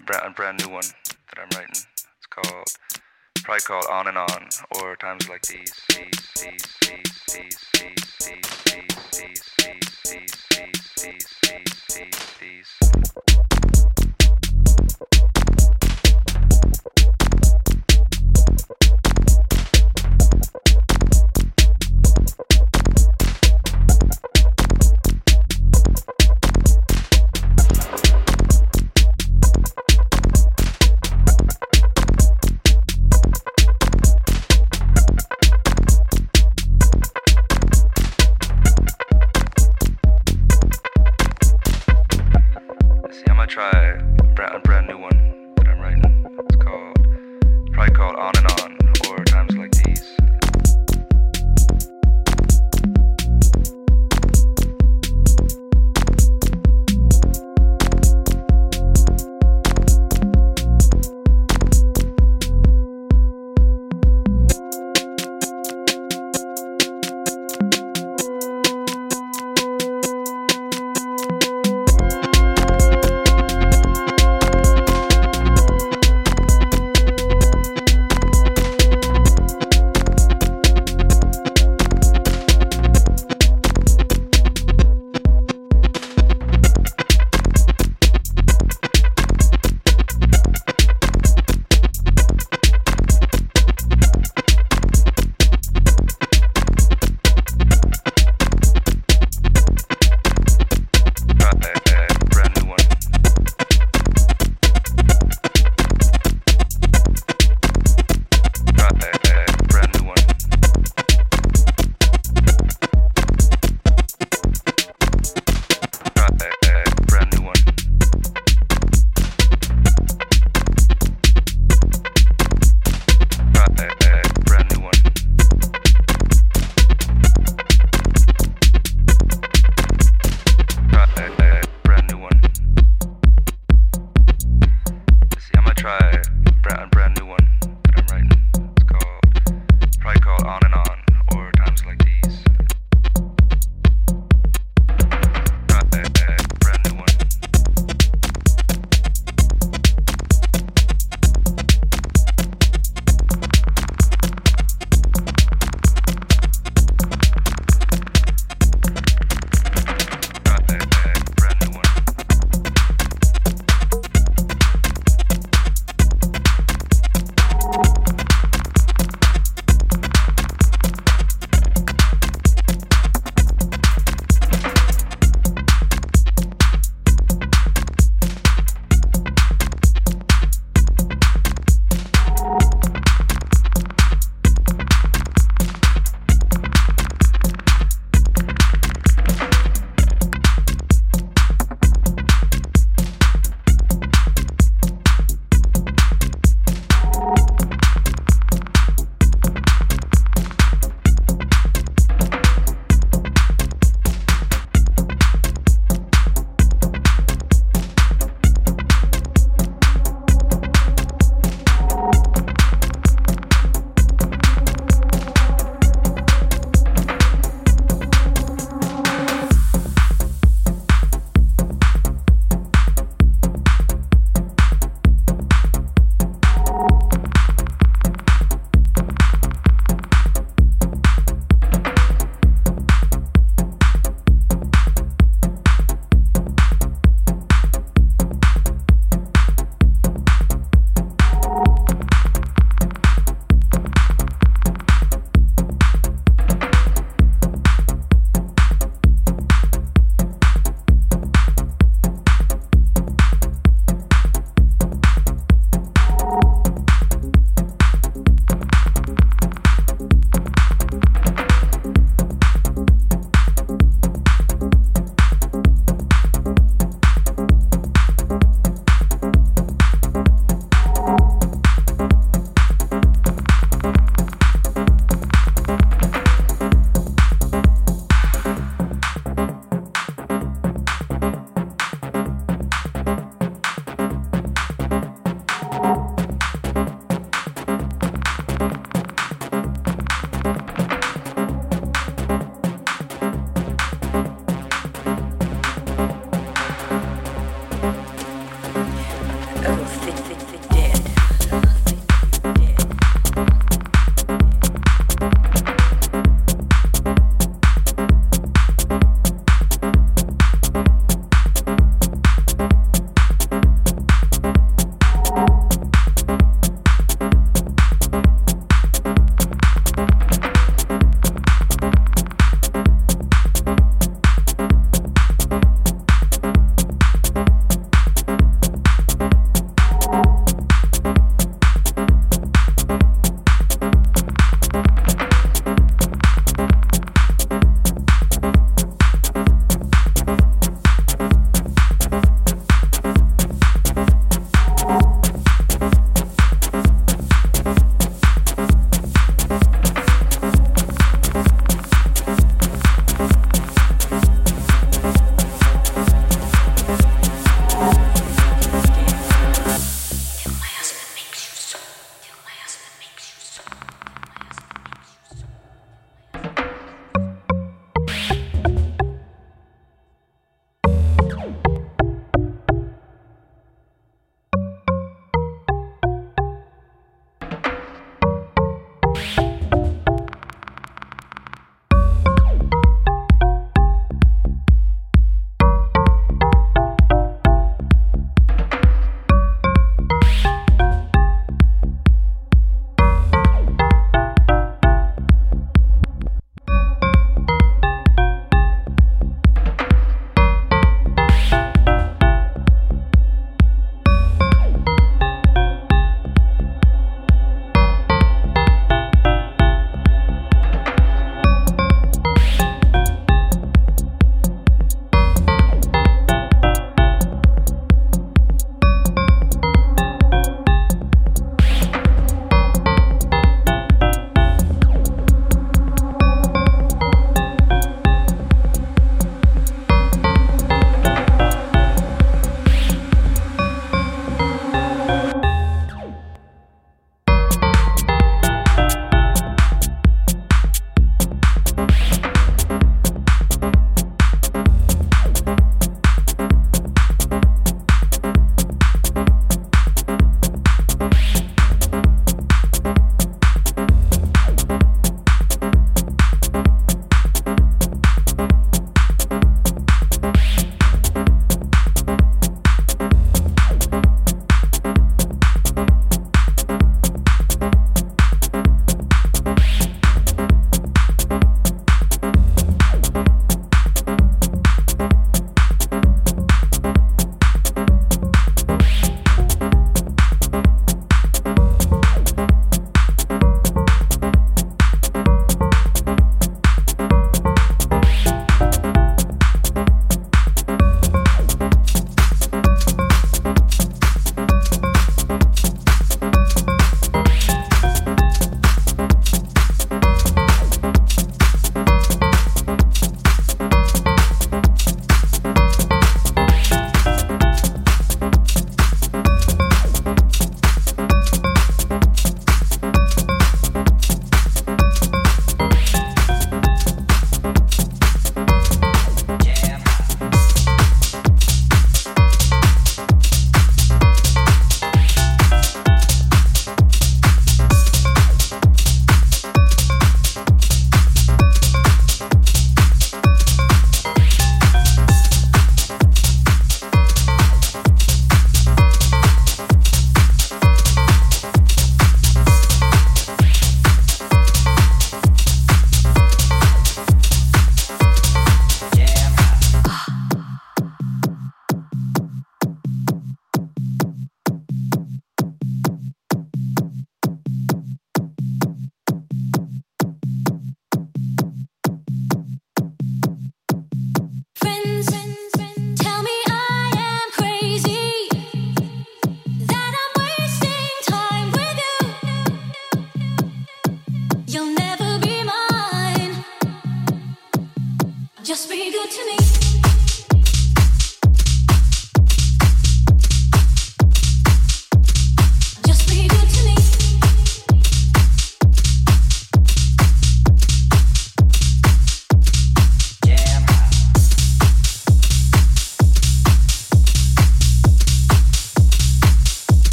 a brand, a brand new one that I'm writing. It's called probably called On and On or Times Like These. These, these, these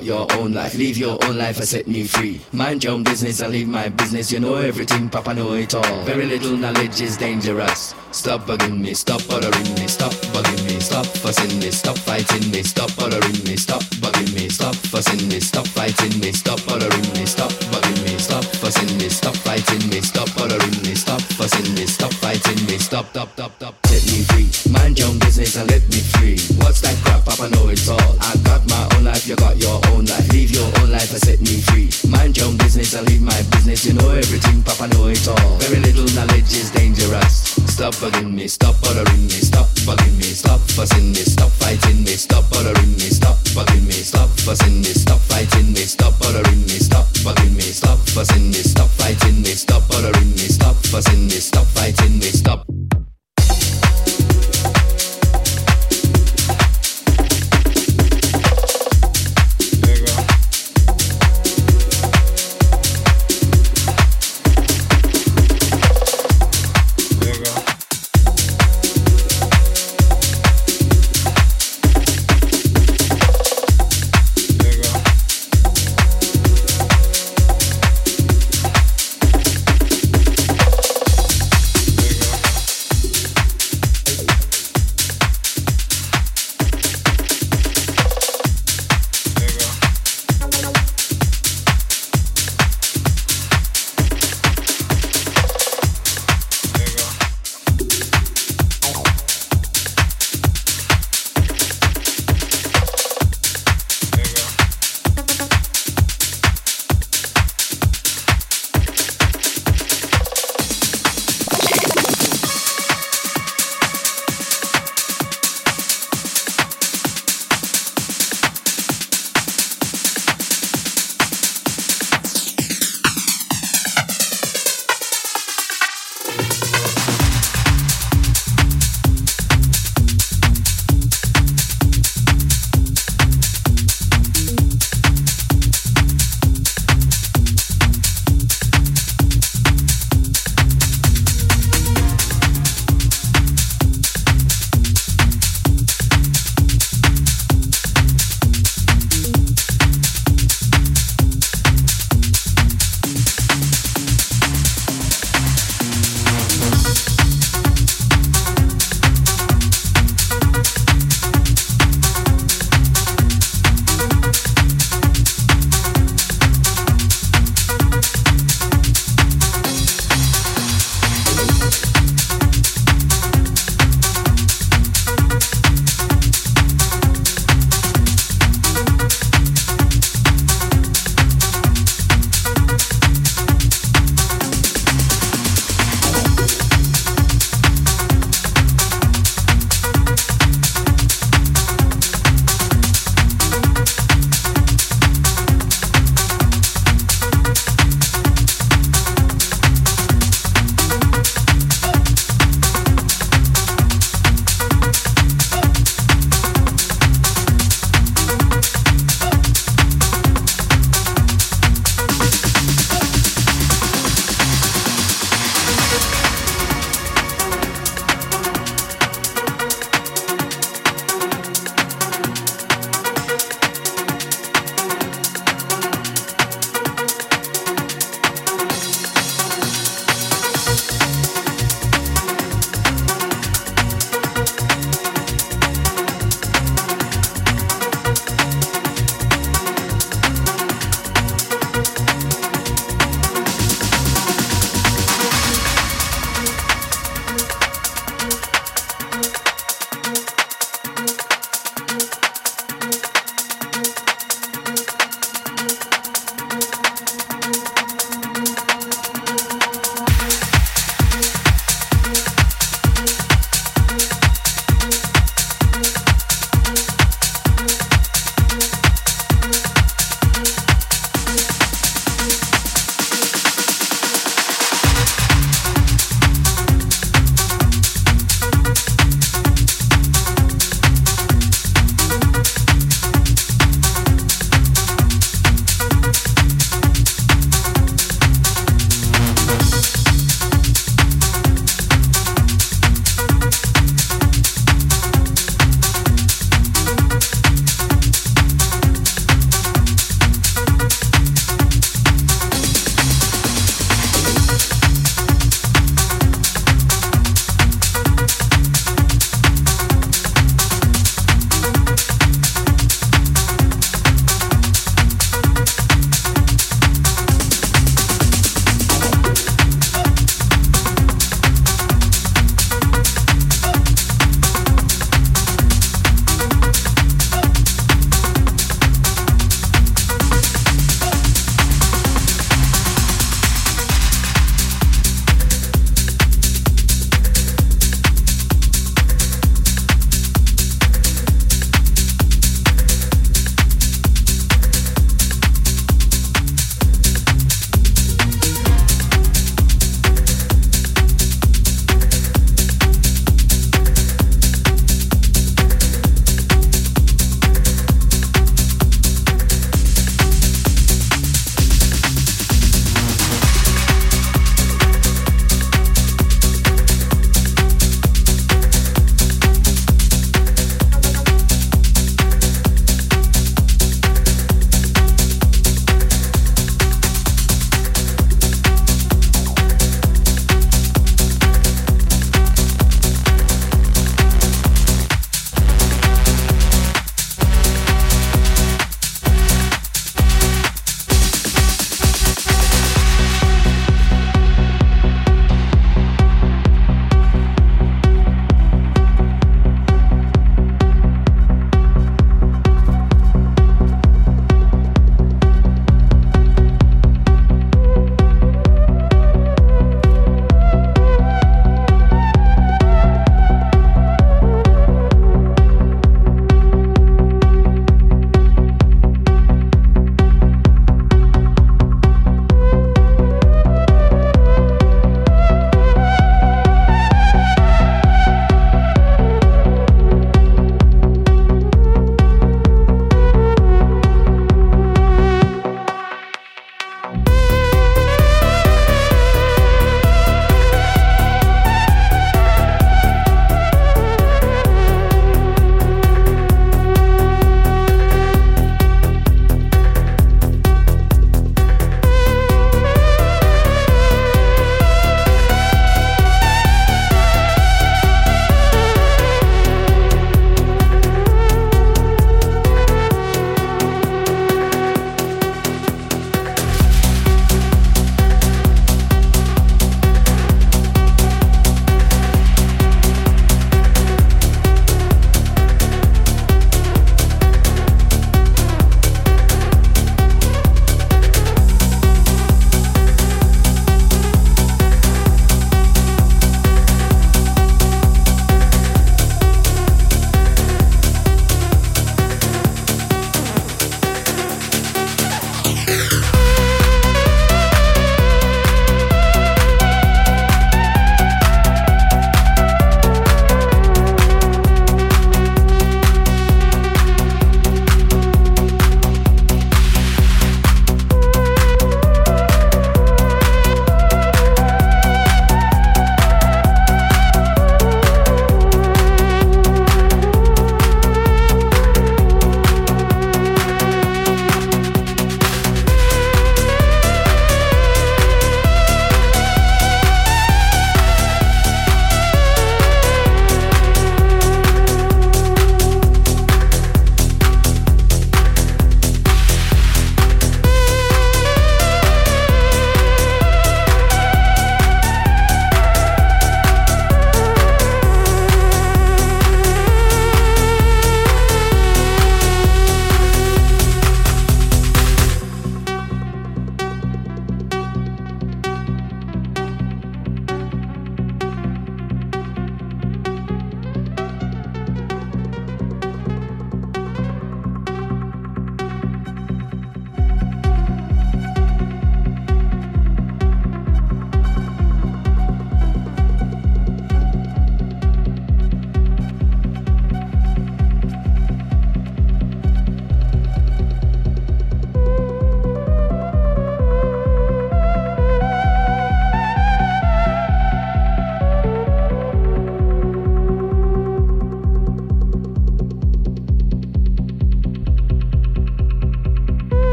about your own life. Leave your own life and set me free. Mind your own business and leave my business. You know everything, Papa know it all. Very little knowledge is dangerous. Stop bugging me, stop bothering me, stop bugging me, stop fussing me, stop fighting me, stop bothering me, stop bugging me, stop fussing me, stop fighting me, stop bothering me, stop bugging me, stop fussing me, stop fighting me, stop bothering me, stop fussing me, stop fighting me, stop, stop, stop. fucking me. Stop